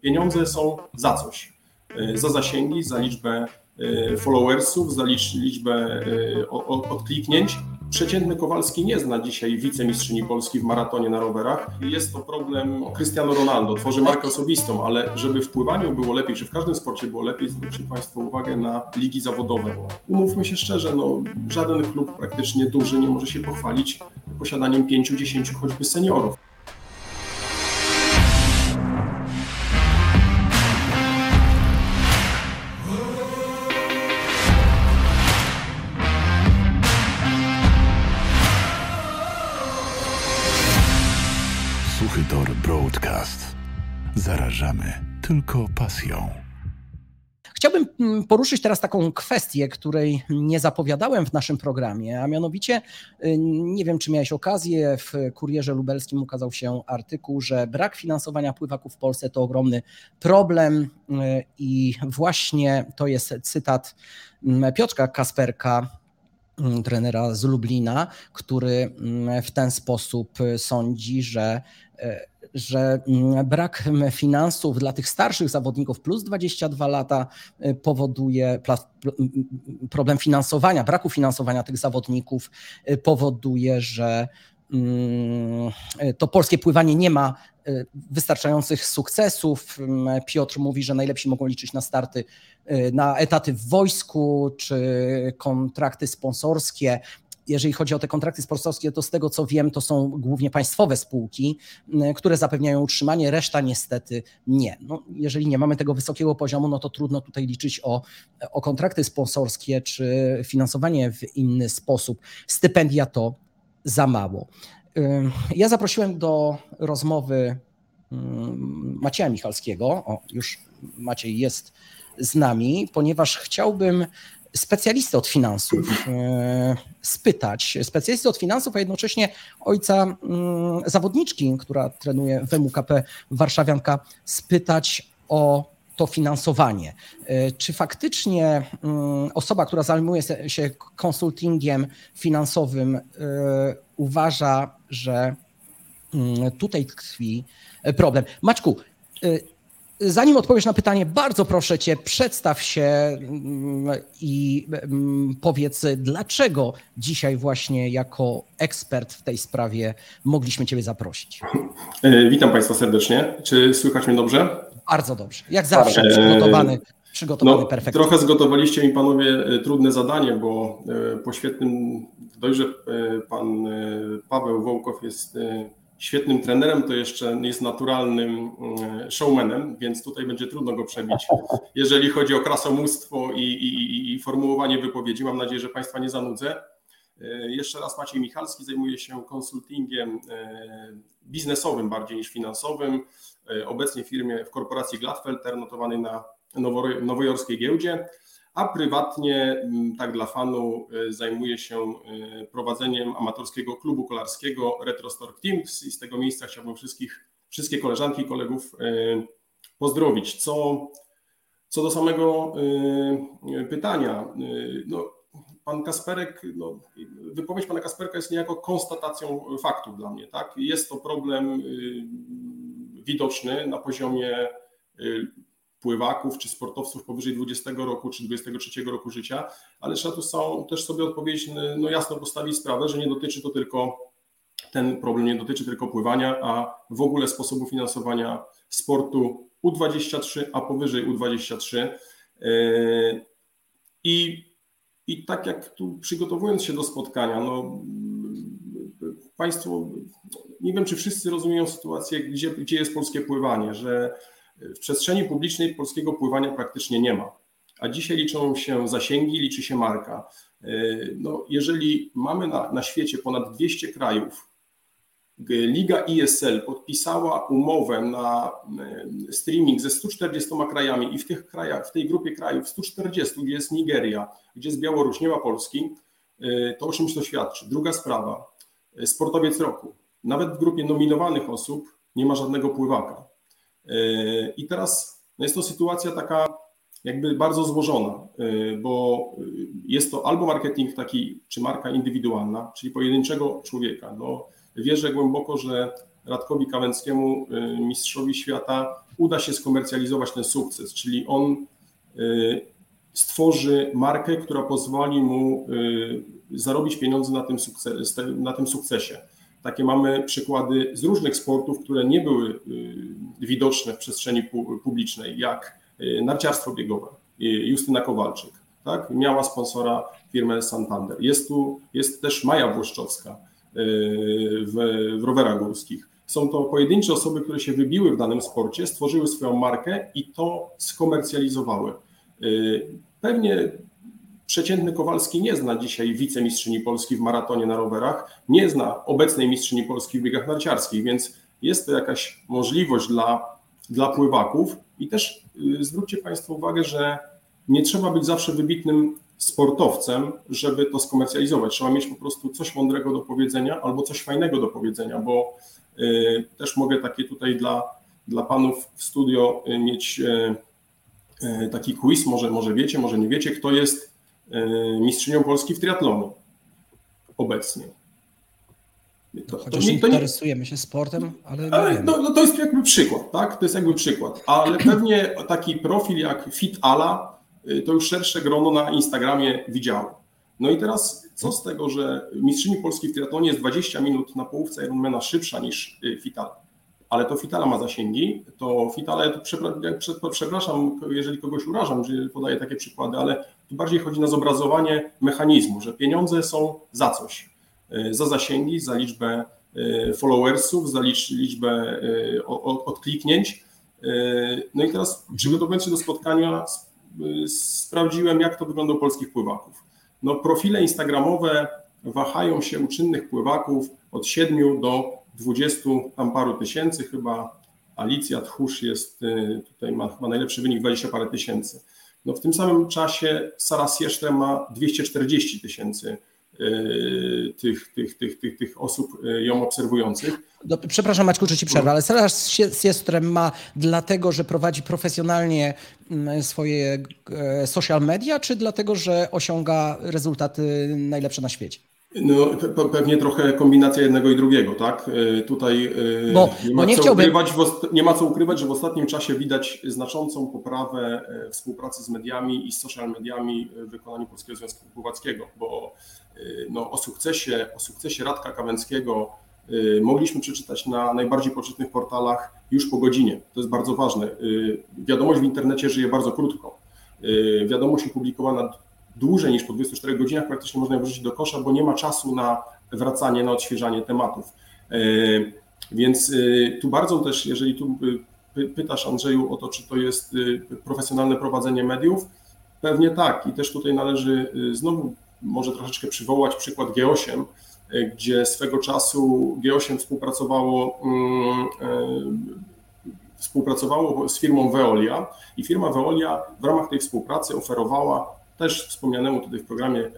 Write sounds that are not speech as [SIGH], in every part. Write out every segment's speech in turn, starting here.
Pieniądze są za coś. Za zasięgi, za liczbę followersów, za liczbę odkliknięć. Przeciętny Kowalski nie zna dzisiaj wicemistrzyni Polski w maratonie na rowerach. Jest to problem Cristiano Ronaldo, tworzy markę osobistą, ale żeby w pływaniu było lepiej, czy w każdym sporcie było lepiej, zwróćcie Państwo uwagę na ligi zawodowe. Umówmy się szczerze, no, żaden klub praktycznie duży nie może się pochwalić posiadaniem 5-10 choćby seniorów. Tylko pasją. Chciałbym mm, poruszyć teraz taką kwestię, której nie zapowiadałem w naszym programie, a mianowicie y, nie wiem, czy miałeś okazję, w Kurierze Lubelskim ukazał się artykuł, że brak finansowania pływaków w Polsce to ogromny problem y, i właśnie to jest cytat mm, Piotrka Kasperka, trenera z Lublina, który w ten sposób sądzi, że y, że mm, brak finansów dla tych starszych zawodników plus 22 lata y, powoduje problem finansowania, braku finansowania tych zawodników y, powoduje, że mm, to polskie pływanie nie ma y, wystarczających sukcesów. Piotr mówi, że najlepsi mogą liczyć na starty, na etaty w wojsku czy kontrakty sponsorskie jeżeli chodzi o te kontrakty sponsorskie, to z tego co wiem, to są głównie państwowe spółki, które zapewniają utrzymanie, reszta niestety nie. No, jeżeli nie mamy tego wysokiego poziomu, no to trudno tutaj liczyć o, o kontrakty sponsorskie czy finansowanie w inny sposób. Stypendia to za mało. Ja zaprosiłem do rozmowy Macieja Michalskiego. O, już Maciej jest z nami, ponieważ chciałbym specjalistę od finansów e, spytać, specjalistę od finansów, a jednocześnie ojca mm, zawodniczki, która trenuje w MUKP Warszawianka, spytać o to finansowanie. E, czy faktycznie mm, osoba, która zajmuje się konsultingiem finansowym, e, uważa, że mm, tutaj tkwi problem? Maćku, Zanim odpowiesz na pytanie, bardzo proszę Cię, przedstaw się mm, i mm, powiedz, dlaczego dzisiaj właśnie jako ekspert w tej sprawie mogliśmy Ciebie zaprosić. E, witam Państwa serdecznie. Czy słychać mnie dobrze? Bardzo dobrze. Jak zawsze, przygotowany. Przygotowany no, perfekcyjnie. Trochę zgotowaliście mi panowie e, trudne zadanie, bo e, po świetnym, dość, że pan Paweł Wołkow jest świetnym trenerem, to jeszcze jest naturalnym showmanem, więc tutaj będzie trudno go przebić, [LAUGHS] jeżeli chodzi o krasomóstwo i, i, i formułowanie wypowiedzi. Mam nadzieję, że Państwa nie zanudzę. E, jeszcze raz Maciej Michalski zajmuje się konsultingiem e, biznesowym bardziej niż finansowym. E, obecnie w firmie, w korporacji Gladfelter, notowanej na nowojorskiej giełdzie a prywatnie, mm, tak dla fanu, y, zajmuję się y, prowadzeniem amatorskiego klubu kolarskiego Retrostork Teams i z tego miejsca chciałbym wszystkich, wszystkie koleżanki i kolegów y, pozdrowić. Co, co do samego pytania, no, pan Kasperek, no, wypowiedź pana Kasperka jest niejako konstatacją faktu dla mnie. Tak? Jest to problem widoczny na poziomie pływaków czy sportowców powyżej 20 roku czy 23 roku życia, ale trzeba tu są, też sobie odpowiedzieć, no jasno postawić sprawę, że nie dotyczy to tylko, ten problem nie dotyczy tylko pływania, a w ogóle sposobu finansowania sportu U23, a powyżej U23. Yy, I, i tak jak tu przygotowując się do spotkania, no Państwo, nie wiem, czy wszyscy rozumieją sytuację, gdzie, gdzie jest polskie pływanie, że w przestrzeni publicznej polskiego pływania praktycznie nie ma. A dzisiaj liczą się zasięgi, liczy się marka. No, jeżeli mamy na, na świecie ponad 200 krajów, Liga ISL podpisała umowę na e, streaming ze 140 krajami i w tych krajach, w tej grupie krajów 140, gdzie jest Nigeria, gdzie jest Białoruś, nie ma Polski, e, to o czymś to świadczy. Druga sprawa, e, sportowiec roku. Nawet w grupie nominowanych osób nie ma żadnego pływaka. E, I teraz jest to sytuacja taka jakby bardzo złożona, e, bo jest to albo marketing taki, czy marka indywidualna, czyli pojedynczego człowieka. No, wierzę głęboko, że Radkowi Kawęckiemu, mistrzowi świata, uda się skomercjalizować ten sukces, czyli on stworzy markę, która pozwoli mu zarobić pieniądze na tym, na tym sukcesie. Takie mamy przykłady z różnych sportów, które nie były widoczne w przestrzeni publicznej, jak narciarstwo biegowe, Justyna Kowalczyk, tak? miała sponsora firmę Santander. Jest tu jest też Maja Włoszczowska w, w rowerach górskich. Są to pojedyncze osoby, które się wybiły w danym sporcie, stworzyły swoją markę i to skomercjalizowały. Pewnie przeciętny Kowalski nie zna dzisiaj wicemistrzyni Polski w maratonie na rowerach, nie zna obecnej mistrzyni Polski w biegach narciarskich, więc jest to jakaś możliwość dla, dla pływaków. I też zwróćcie Państwo uwagę, że nie trzeba być zawsze wybitnym sportowcem, żeby to skomercjalizować. Trzeba mieć po prostu coś mądrego do powiedzenia albo coś fajnego do powiedzenia, bo y, też mogę takie tutaj dla, dla panów w studio y, mieć y, taki quiz, może, może wiecie, może nie wiecie, kto jest mistrzynią Polski w triatlonie obecnie. To, Chociaż to nie, to nie, interesujemy się sportem, ale. ale no, no, to jest jakby przykład, tak? To jest jakby przykład. Ale [CLEARS THROAT] pewnie taki profil jak Fit Ala Y, to już szersze grono na Instagramie widziało. No i teraz co z tego, że mistrzyni Polski w triatlonie jest 20 minut na połówce Ironmana szybsza niż y, Fitala, ale to Fitala ma zasięgi, to Fitala, ja przepraszam, jeżeli kogoś urażam, że podaję takie przykłady, ale tu bardziej chodzi na zobrazowanie mechanizmu, że pieniądze są za coś, y, za zasięgi, za liczbę followersów, za liczbę odkliknięć. No i teraz przygotowując się do spotkania sprawdziłem, jak to wygląda u polskich pływaków. No, profile instagramowe wahają się u czynnych pływaków od 7 do 20 tam paru tysięcy, chyba Alicja Tchórz jest, y, tutaj ma najlepszy wynik, 20 parę tysięcy. No w tym samym czasie Sara Siesztre ma 240 tysięcy Y, tych, tych, tych, tych, tych osób y, ją obserwujących. No, przepraszam Maćku, że ci przerwę, ale Sarah Siestrem ma dlatego, że prowadzi profesjonalnie mm, swoje e, social media, czy dlatego, że osiąga rezultaty najlepsze na świecie? No, pewnie trochę kombinacja jednego i drugiego, tak? Y, tutaj bo, nie, ma nie, co chciałbym... ukrywać, nie ma co ukrywać, że w ostatnim czasie widać znaczącą poprawę e, współpracy z mediami i z social mediami w wykonaniu Polskiego Związku Pływackiego, bo Y, no, o, sukcesie, o sukcesie Radka Kawęckiego y, mogliśmy przeczytać na najbardziej poczytnych portalach już po godzinie. To jest bardzo ważne. Y, wiadomość w internecie żyje bardzo krótko. Wiadomość opublikowana dłużej niż po 24 godzinach praktycznie można ją wrzucić do kosza, bo nie ma czasu na wracanie, na odświeżanie tematów. Więc tu bardzo też, jeżeli tu pytasz Andrzeju o to, czy to jest profesjonalne prowadzenie mediów, pewnie tak. I też tutaj należy znowu może troszeczkę przywołać przykład G8, e, gdzie swego czasu G8 współpracowało, mm, e, współpracowało z firmą Veolia i firma Veolia w ramach tej współpracy oferowała też wspomnianemu tutaj w programie e,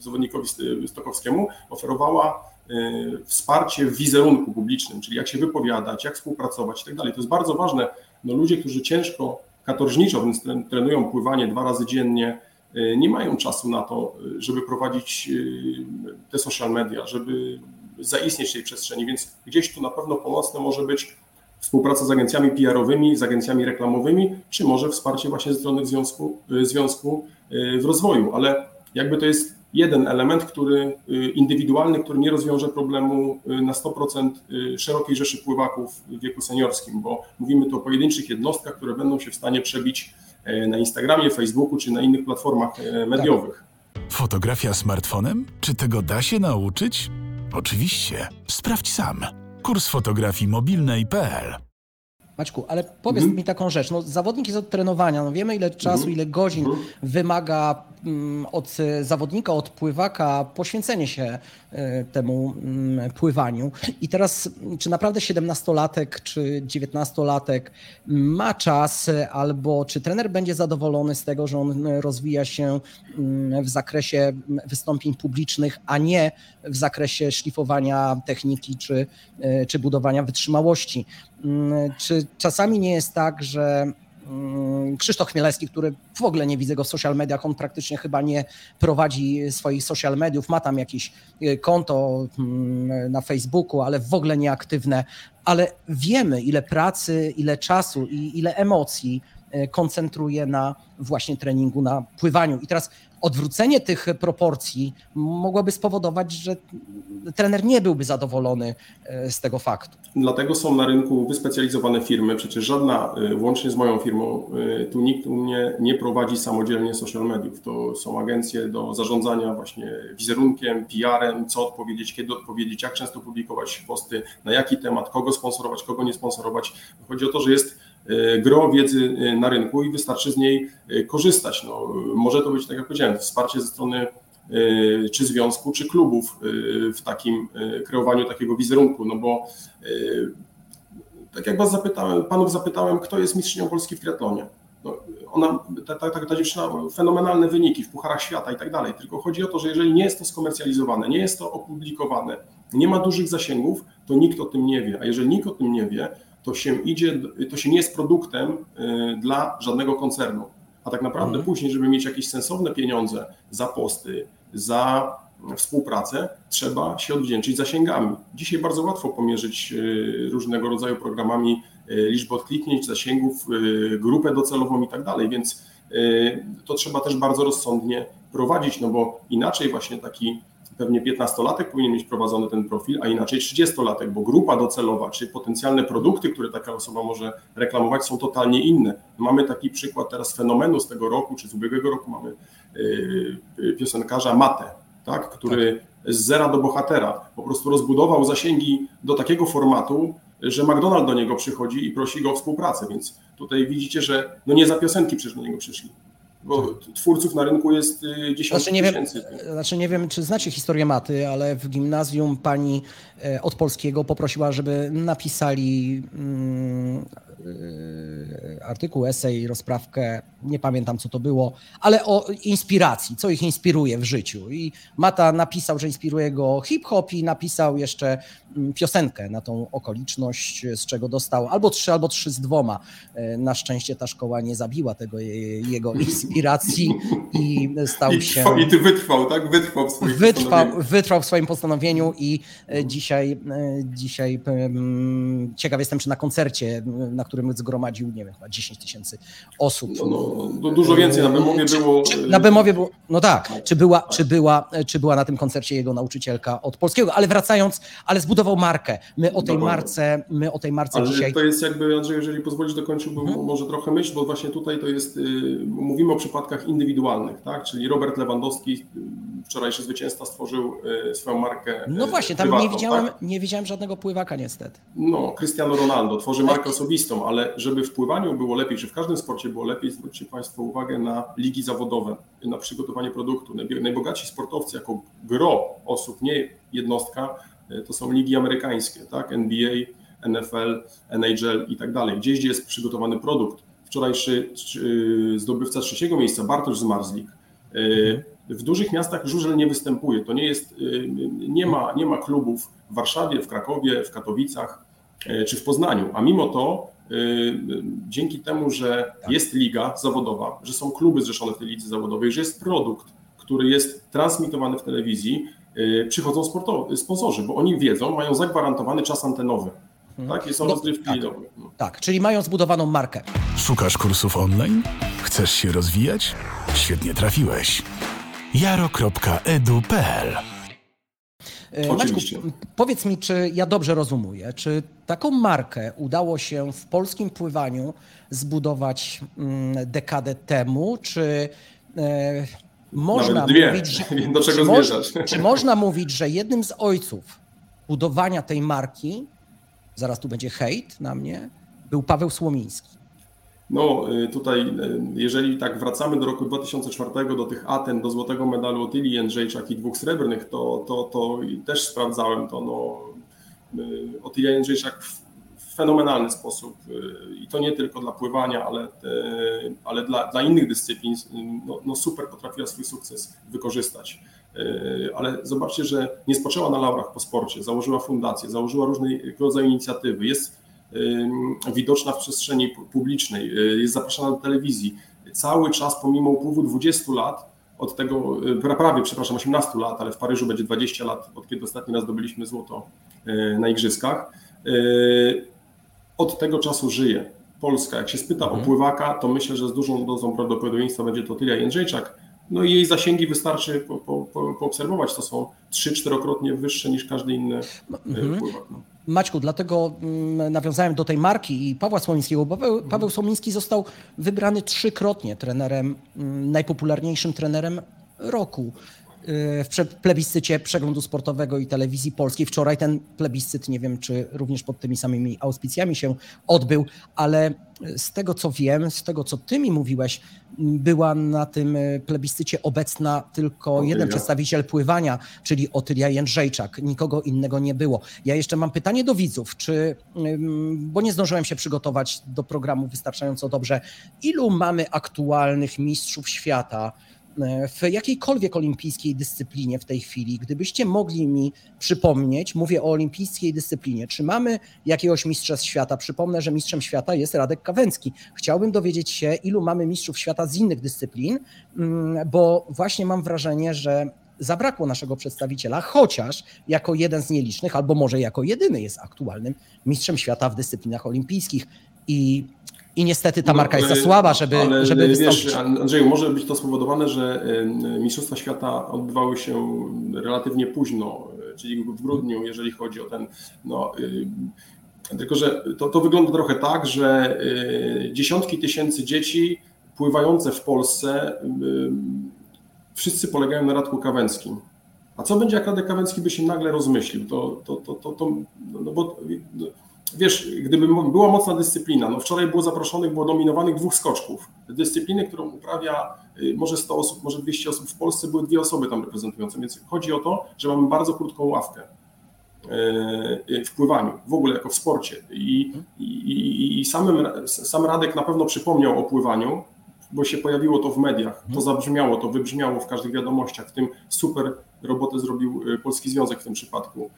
zawodnikowi Stokowskiemu, oferowała wsparcie w wizerunku publicznym, czyli jak się wypowiadać, jak współpracować i tak dalej. To jest bardzo ważne. No, ludzie, którzy ciężko, katorżniczo więc trenują pływanie dwa razy dziennie, nie mają czasu na to, żeby prowadzić te social media, żeby zaistnieć w tej przestrzeni, więc gdzieś tu na pewno pomocne może być współpraca z agencjami PR-owymi, z agencjami reklamowymi, czy może wsparcie właśnie ze strony związku, związku w rozwoju, ale jakby to jest jeden element, który indywidualny, który nie rozwiąże problemu na 100% szerokiej rzeszy pływaków w wieku seniorskim, bo mówimy tu o pojedynczych jednostkach, które będą się w stanie przebić na Instagramie, Facebooku czy na innych platformach mediowych. Fotografia smartfonem? Czy tego da się nauczyć? Oczywiście. Sprawdź sam. Kurs fotografii mobilnej.pl Maćku, ale powiedz mm. mi taką rzecz. No, zawodnik jest od trenowania. No, wiemy, ile czasu, mm. ile godzin mm. wymaga od zawodnika, od pływaka poświęcenie się y, temu mm, pływaniu. I teraz, czy naprawdę 17-latek czy 19-latek ma czas, albo czy trener będzie zadowolony z tego, że on rozwija się mm, w zakresie wystąpień publicznych, a nie w zakresie szlifowania techniki czy, czy budowania wytrzymałości? Czy czasami nie jest tak, że mm, Krzysztof Chmielewski, który w ogóle nie widzę go w social mediach, on praktycznie chyba nie prowadzi swoich social mediów, ma tam jakieś y, konto mm, na Facebooku, ale w ogóle nieaktywne, ale wiemy ile pracy, ile czasu i ile emocji y, koncentruje na właśnie treningu, na pływaniu. I teraz odwrócenie tych proporcji mogłoby spowodować, że trener nie byłby zadowolony e, z tego faktu. Dlatego są na rynku wyspecjalizowane firmy. Przecież żadna, e, łącznie z moją firmą, e, tu nikt u mnie nie prowadzi samodzielnie social mediów. To są agencje do zarządzania właśnie wizerunkiem, PR-em, co odpowiedzieć, kiedy odpowiedzieć, jak często publikować posty, na jaki temat, kogo sponsorować, kogo nie sponsorować. Chodzi o to, że jest gro wiedzy na rynku i wystarczy z niej korzystać. No, może to być, tak jak powiedziałem, wsparcie ze strony czy związku, czy klubów w takim kreowaniu takiego wizerunku, no bo tak jak was zapytałem, panów zapytałem, kto jest mistrzynią Polski w triatlonie. No, ona, ta, ta, ta dziewczyna fenomenalne wyniki w pucharach świata i tak dalej, tylko chodzi o to, że jeżeli nie jest to skomercjalizowane, nie jest to opublikowane, nie ma dużych zasięgów, to nikt o tym nie wie, a jeżeli nikt o tym nie wie, to się idzie, to się nie jest produktem dla żadnego koncernu. A tak naprawdę mhm. później, żeby mieć jakieś sensowne pieniądze za posty, za współpracę, trzeba się odwdzięczyć zasięgami. Dzisiaj bardzo łatwo pomierzyć y, różnego rodzaju programami y, liczbę odkliknięć, zasięgów, y, grupę docelową i tak dalej, więc to trzeba też bardzo rozsądnie prowadzić, no bo inaczej właśnie taki pewnie 15-latek powinien mieć prowadzony ten profil, a inaczej 30-latek, bo grupa docelowa, czy potencjalne produkty, które taka osoba może reklamować, są totalnie inne. Mamy taki przykład teraz fenomenu z tego roku, czy z ubiegłego roku mamy yy, piosenkarza Matę, tak, który tak. z zera do bohatera po prostu rozbudował zasięgi do takiego formatu, że McDonald do niego przychodzi i prosi go o współpracę, więc tutaj widzicie, że no nie za piosenki przecież do niego przyszli bo twórców na rynku jest y, dziesiątki znaczy, nie tysięcy. Wiem, znaczy nie wiem, czy znacie historię maty, ale w gimnazjum pani e, od polskiego poprosiła, żeby napisali mm, artykuł, esej, rozprawkę, nie pamiętam co to było, ale o inspiracji, co ich inspiruje w życiu. I Mata napisał, że inspiruje go hip-hop i napisał jeszcze mm, piosenkę na tą okoliczność, z czego dostał albo trzy, albo trzy z dwoma. E, na szczęście ta szkoła nie zabiła tego jego [LAUGHS] inspiracji i stał I się. I ty wytrwał, tak? Wytrwał w swoim wytrwał, wytrwał w swoim postanowieniu i e, dzisiaj, e, dzisiaj ciekaw jestem, czy na koncercie, na którym zgromadził, nie wiem, chyba 10 tysięcy osób. No, no, dużo więcej na Bemowie było. Czy, na Bemowie było, no tak, czy była, czy, była, czy była na tym koncercie jego nauczycielka od polskiego, ale wracając, ale zbudował markę. My o tej marce, my o tej marce ale dzisiaj. To jest jakby, Andrzej, jeżeli pozwolisz, dokończyłbym hmm. może trochę myśl, bo właśnie tutaj to jest, y, mówimy o przypadkach indywidualnych, tak? Czyli Robert Lewandowski, wczorajszy zwycięzca, stworzył e, swoją markę. No właśnie, tam prywatną, nie, widziałem, tak? nie widziałem żadnego pływaka niestety. No, Cristiano Ronaldo tworzy markę osobistą, ale żeby w pływaniu było lepiej, czy w każdym sporcie było lepiej, zwróćcie Państwo uwagę na ligi zawodowe, na przygotowanie produktu. Najbogatsi sportowcy jako gro osób, nie jednostka, e, to są ligi amerykańskie, tak? NBA, NFL, NHL i tak dalej. Gdzieś, gdzie jest przygotowany produkt wczorajszy zdobywca trzeciego miejsca, Bartosz Zmarzlik. E, w dużych miastach żużel nie występuje. To nie jest, e, nie ma, nie ma klubów w Warszawie, w Krakowie, w Katowicach e, czy w Poznaniu, a mimo to dzięki temu, że tak. jest liga zawodowa, że są kluby zrzeszone w tej lidze zawodowej, że jest produkt, który jest transmitowany w telewizji, przychodzą sportowi, sponsorzy, bo oni wiedzą, mają zagwarantowany czas antenowy. Mhm. Tak, i są no, rozgrywki tak, no. tak, czyli mają zbudowaną markę. Szukasz kursów online? Chcesz się rozwijać? Świetnie trafiłeś. jaro.edu.pl e, Maćku, powiedz mi, czy ja dobrze rozumuję, czy taką markę udało się w polskim pływaniu zbudować mm, dekadę temu, czy e, można mówić, [LAUGHS] że, do czego czy, czy można mówić, że jednym z ojców budowania tej marki zaraz tu będzie hejt na mnie, był Paweł Słomiński. No y, tutaj, y, jeżeli tak wracamy do roku 2004, do tych Aten, do złotego medalu Otylii Jędrzejczak i dwóch srebrnych, to, to, to też sprawdzałem to. No, y, Otylia Jędrzejczak w fenomenalny sposób i to nie tylko dla pływania, ale, ale dla, dla innych dyscyplin, no, no super potrafiła swój sukces wykorzystać. Ale zobaczcie, że nie spoczęła na laurach po sporcie, założyła fundację, założyła różne rodzaju inicjatywy, jest widoczna w przestrzeni publicznej, jest zapraszana do telewizji. Cały czas, pomimo upływu 20 lat, od tego, prawie, przepraszam, 18 lat, ale w Paryżu będzie 20 lat, od kiedy ostatni raz zdobyliśmy złoto na Igrzyskach, od tego czasu żyje. Polska. Jak się spyta mhm. o pływaka, to myślę, że z dużą dozą prawdopodobieństwa będzie to Tylia Jędrzejczak. No i jej zasięgi wystarczy po, po, po, poobserwować. To są trzy, czterokrotnie wyższe niż każdy inny mhm. pływak. No. Maćku, dlatego mm, nawiązałem do tej marki i Pawła Słomińskiego. Paweł, mhm. Paweł Słomiński został wybrany trzykrotnie trenerem, mm, najpopularniejszym trenerem roku w plebiscycie przeglądu sportowego i telewizji polskiej. Wczoraj ten plebiscyt, nie wiem czy również pod tymi samymi auspicjami się odbył, ale z tego co wiem, z tego co ty mi mówiłeś, była na tym plebiscycie obecna tylko Otylia. jeden przedstawiciel pływania, czyli Otylia Jędrzejczak. Nikogo innego nie było. Ja jeszcze mam pytanie do widzów, czy, bo nie zdążyłem się przygotować do programu wystarczająco dobrze, ilu mamy aktualnych mistrzów świata? W jakiejkolwiek olimpijskiej dyscyplinie w tej chwili, gdybyście mogli mi przypomnieć, mówię o olimpijskiej dyscyplinie, czy mamy jakiegoś mistrza świata? Przypomnę, że mistrzem świata jest Radek Kawęcki. Chciałbym dowiedzieć się, ilu mamy mistrzów świata z innych dyscyplin, mm, bo właśnie mam wrażenie, że zabrakło naszego przedstawiciela, chociaż jako jeden z nielicznych, albo może jako jedyny jest aktualnym mistrzem świata w dyscyplinach olimpijskich. I i niestety ta no, marka jest za słaba, żeby, ale, żeby wystąpić. Wiesz, Andrzeju, może być to spowodowane, że Mistrzostwa Świata odbywały się relatywnie późno, czyli w grudniu, jeżeli chodzi o ten. No, tylko, że to, to wygląda trochę tak, że y, dziesiątki tysięcy dzieci pływające w Polsce wszyscy polegają na Radku Kawęckim. A co będzie, jak Radek Kawęcki by się nagle rozmyślił? To, to, to, to, to no bo wiesz, gdyby była mocna dyscyplina, no wczoraj było zaproszonych, było nominowanych dwóch skoczków. Dyscypliny, którą uprawia y, może 100 osób, może 200 osób w Polsce, były dwie osoby tam reprezentujące, więc chodzi o to, że mamy bardzo krótką ławkę y, y, w pływaniu, w ogóle jako w sporcie. I, i, i samym, sam Radek na pewno przypomniał o pływaniu, bo się pojawiło to w mediach, to zabrzmiało, to wybrzmiało w każdych wiadomościach, w tym super robotę zrobił Polski Związek w tym przypadku.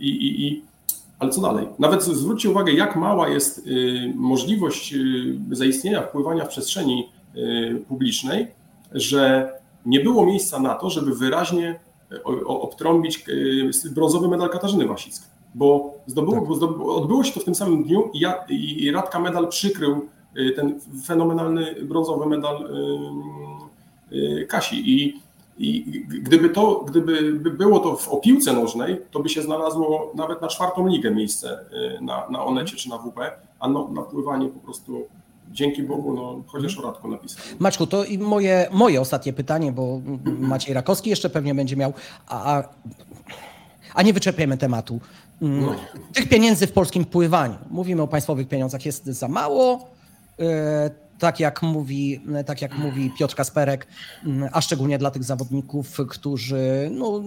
I, i ale co dalej? Nawet zwróćcie uwagę, jak mała jest y, możliwość y, zaistnienia wpływania w przestrzeni y, publicznej, że nie było miejsca na to, żeby wyraźnie obtrąbić brązowy medal Katarzyny Wasickiej. Bo, zdobyło, tak. bo zdobyło, odbyło się to w tym samym dniu i, ja, i Radka medal przykrył ten fenomenalny brązowy medal Kasi. I i gdyby to, gdyby było to w opiłce nożnej, to by się znalazło nawet na czwartą ligę miejsce y, na, na Onecie czy na WP, a no, na pływanie po prostu dzięki Bogu, no, chociaż o Radku napisałem. Maczku, to i moje, moje ostatnie pytanie, bo Maciej Rakowski jeszcze pewnie będzie miał, a, a nie wyczerpiemy tematu. Mm, no. Tych pieniędzy w polskim pływaniu, mówimy o państwowych pieniądzach, jest za mało, y, tak jak mówi, tak jak mówi Piotr Kasperek, a szczególnie dla tych zawodników, którzy no,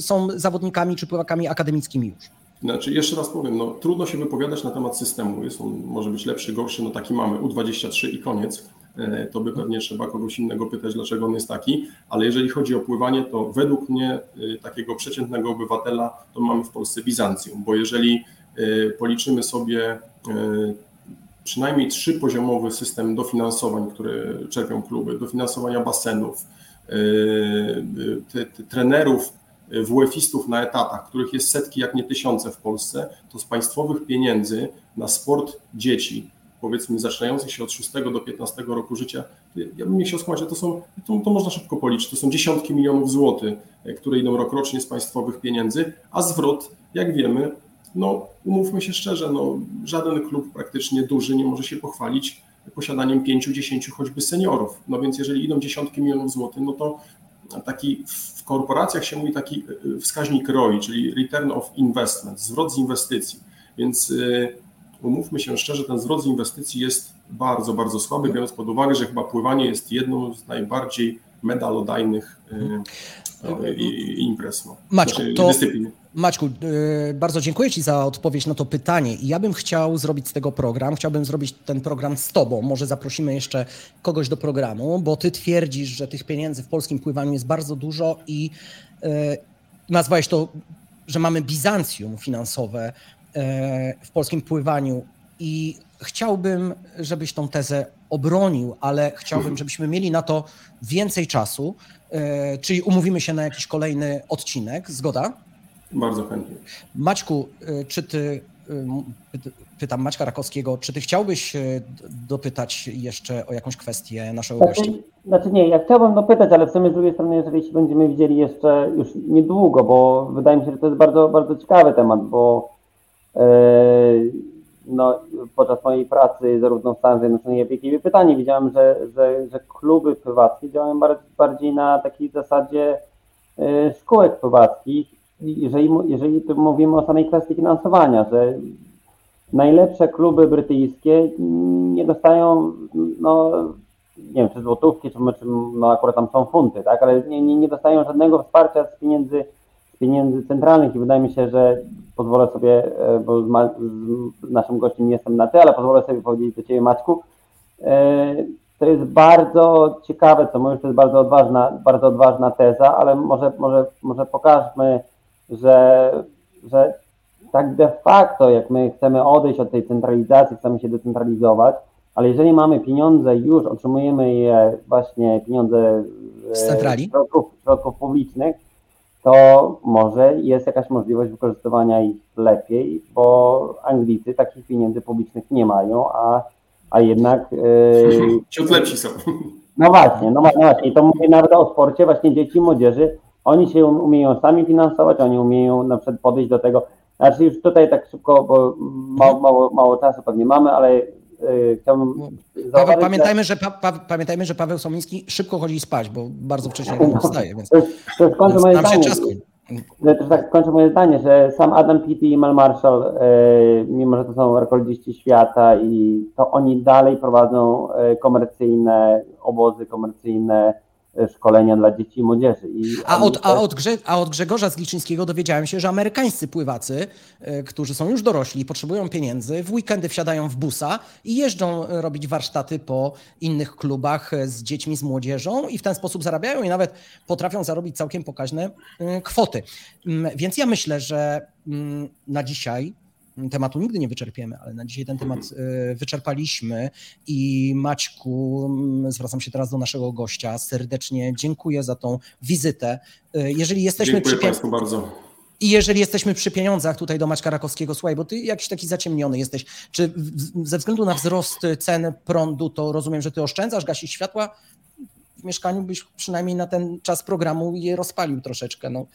są zawodnikami czy pływakami akademickimi już. Znaczy, jeszcze raz powiem, no, trudno się wypowiadać na temat systemu. Jest on może być lepszy, gorszy, no taki mamy, U23 i koniec. E, to by pewnie trzeba kogoś innego pytać, dlaczego on jest taki, ale jeżeli chodzi o pływanie, to według mnie e, takiego przeciętnego obywatela to mamy w Polsce Bizancjum, bo jeżeli e, policzymy sobie przynajmniej trzypoziomowy system dofinansowań, które czerpią kluby, dofinansowania basenów, te, te trenerów, yy, WF-istów na etatach, których jest setki, jak nie tysiące w Polsce, to z państwowych pieniędzy na sport dzieci, powiedzmy zaczynających się od 6 do 15 roku życia, ja bym nie chciał skłamać, to są, to, to można szybko policzyć, to są dziesiątki milionów złotych, które idą rokrocznie z państwowych pieniędzy, a zwrot, jak wiemy, no umówmy się szczerze, no, żaden klub praktycznie duży nie może się pochwalić posiadaniem pięciu, dziesięciu choćby seniorów. No więc jeżeli idą dziesiątki milionów złotych, no to taki w korporacjach się mówi taki y, wskaźnik ROI, czyli Return of Investment, zwrot z inwestycji. Więc y, umówmy się szczerze, ten zwrot z inwestycji jest bardzo, bardzo słaby, biorąc pod uwagę, że chyba pływanie jest jedną z najbardziej medalodajnych y, no, imprez. No. Maćku, znaczy, to, Maćku, y, bardzo dziękuję Ci za odpowiedź na to pytanie. I ja bym chciał zrobić z tego program, chciałbym zrobić ten program z Tobą. Może zaprosimy jeszcze kogoś do programu, bo Ty twierdzisz, że tych pieniędzy w polskim pływaniu jest bardzo dużo i y, nazwałeś to, że mamy Bizancjum finansowe. w polskim pływaniu i chciałbym, żebyś tą tezę obronił, ale chciałbym, żebyśmy mieli na to więcej czasu, czyli umówimy się na jakiś kolejny odcinek. Zgoda? Bardzo chętnie. Maćku, czy ty pytam Maćka Rakowskiego, czy ty chciałbyś e, dopytać jeszcze o jakąś kwestię naszego znaczy, gościa? Znaczy nie, ja chciałbym dopytać, ale w sumie z drugiej strony, jeżeli się będziemy widzieli jeszcze już niedługo, bo wydaje mi się, że to jest bardzo, bardzo ciekawy temat, bo yy, no, podczas mojej pracy zarówno w Stanach Zjednoczonych, jak i w Wielkiej widziałem, że, że, że kluby pływackie działają bardziej na takiej zasadzie yy, szkółek pływackich jeżeli, jeżeli mówimy o samej kwestii finansowania, że najlepsze kluby brytyjskie nie dostają, no nie wiem, czy złotówki, czy, czy no akurat tam są funty, tak, ale nie, nie, nie dostają żadnego wsparcia z pieniędzy, pieniędzy centralnych i wydaje mi się, że pozwolę sobie, e, bo z, naszym gościem nie jestem na ty, ale pozwolę sobie powiedzieć do Ciebie Maćku, e, to jest bardzo ciekawe, co mówisz, to jest bardzo odważna, bardzo odważna teza, ale może, może, może pokażmy, że, że tak de facto, jak my chcemy odejść od tej centralizacji, chcemy się decentralizować, ale jeżeli mamy pieniądze już, otrzymujemy je właśnie pieniądze z centrali? Środków, środków publicznych, to może jest jakaś możliwość wykorzystywania ich lepiej, bo Anglicy takich pieniędzy publicznych nie mają, a, a jednak. Yy, Ciut lepsi są. No właśnie, no, no właśnie. I to mówię nawet o sporcie właśnie dzieci i młodzieży, oni się um, umieją sami finansować, oni umieją na przykład podejść do tego. Znaczy już tutaj tak szybko, bo mało, mało, mało czasu pewnie mamy, ale chciałbym. Paweł, pamiętajmy, że, pa, pa, pamiętajmy, że Paweł Somiński szybko chodzi spać, bo bardzo wcześnie wstaje, więc. To jest, to jest kończę moje zdanie. Też tak kończę moje zdanie, że sam Adam Peaty i Mel Marshall, yy, mimo że to są rekordziści świata i to oni dalej prowadzą yy, komercyjne obozy, komercyjne szkolenia dla dzieci i młodzieży. I a, od, a, od Grze, a od Grzegorza Zliczyńskiego dowiedziałem się, że amerykańscy pływacy, e, którzy są już dorośli, potrzebują pieniędzy, w weekendy wsiadają w busa i jeżdżą e, robić warsztaty po innych klubach z dziećmi, z młodzieżą i w ten sposób zarabiają i nawet potrafią zarobić całkiem pokaźne kwoty. Mm, więc ja myślę, że mm, na dzisiaj tematu nigdy nie wyczerpiemy, ale na dzisiaj ten temat e, wyczerpaliśmy i Maćku, zwracam się teraz do naszego gościa, serdecznie dziękuję za tą wizytę. E, jeżeli jesteśmy Dziękuję przy... Państwu bardzo. I jeżeli jesteśmy przy pieniądzach tutaj do Maćka Rakowskiego, słuchaj, bo ty jakiś taki zaciemniony jesteś, czy ze względu na wzrost cen prądu, to rozumiem, że ty oszczędzasz, gasisz światła, w mieszkaniu byś przynajmniej na ten czas programu je rozpalił troszeczkę. No,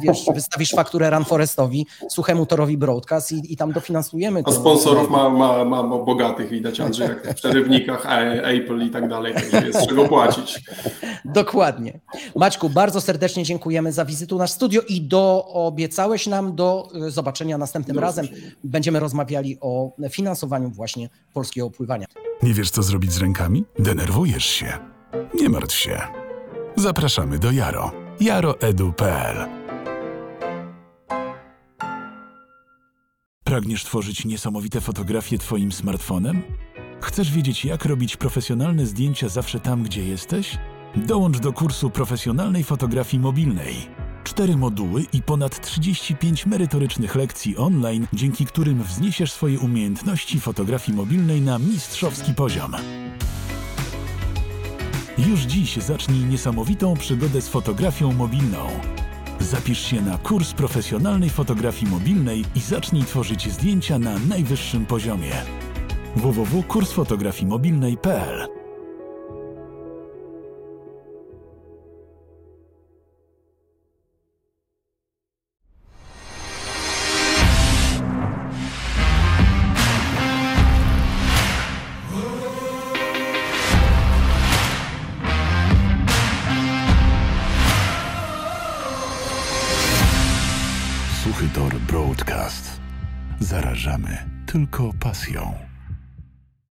wiesz, wystawisz fakturę Ranforestowi, suchemu torowi broadcast i, i tam dofinansujemy. A sponsorów ma, ma, ma bogatych, widać Andrzej, jak w przerywnikach, Apple i tak dalej, także jest czego płacić. Dokładnie. Maćku, bardzo serdecznie dziękujemy za wizytę na studio i do, obiecałeś nam do e, zobaczenia następnym do razem. Będziemy rozmawiali o finansowaniu właśnie polskiego pływania. Nie wiesz, co zrobić z rękami? Denerwujesz się? Nie martw się. Zapraszamy do Jaro. jaroedu.pl Pragniesz tworzyć niesamowite fotografie Twoim smartfonem? Chcesz wiedzieć, jak robić profesjonalne zdjęcia zawsze tam, gdzie jesteś? Dołącz do kursu profesjonalnej fotografii mobilnej. Cztery moduły i ponad 35 merytorycznych lekcji online, dzięki którym wzniesiesz swoje umiejętności fotografii mobilnej na mistrzowski poziom. Już dziś zacznij niesamowitą przygodę z fotografią mobilną. Zapisz się na kurs profesjonalnej fotografii mobilnej i zacznij tworzyć zdjęcia na najwyższym poziomie. www.kursfotografii-mobilnej.pl Zarażamy tylko pasją.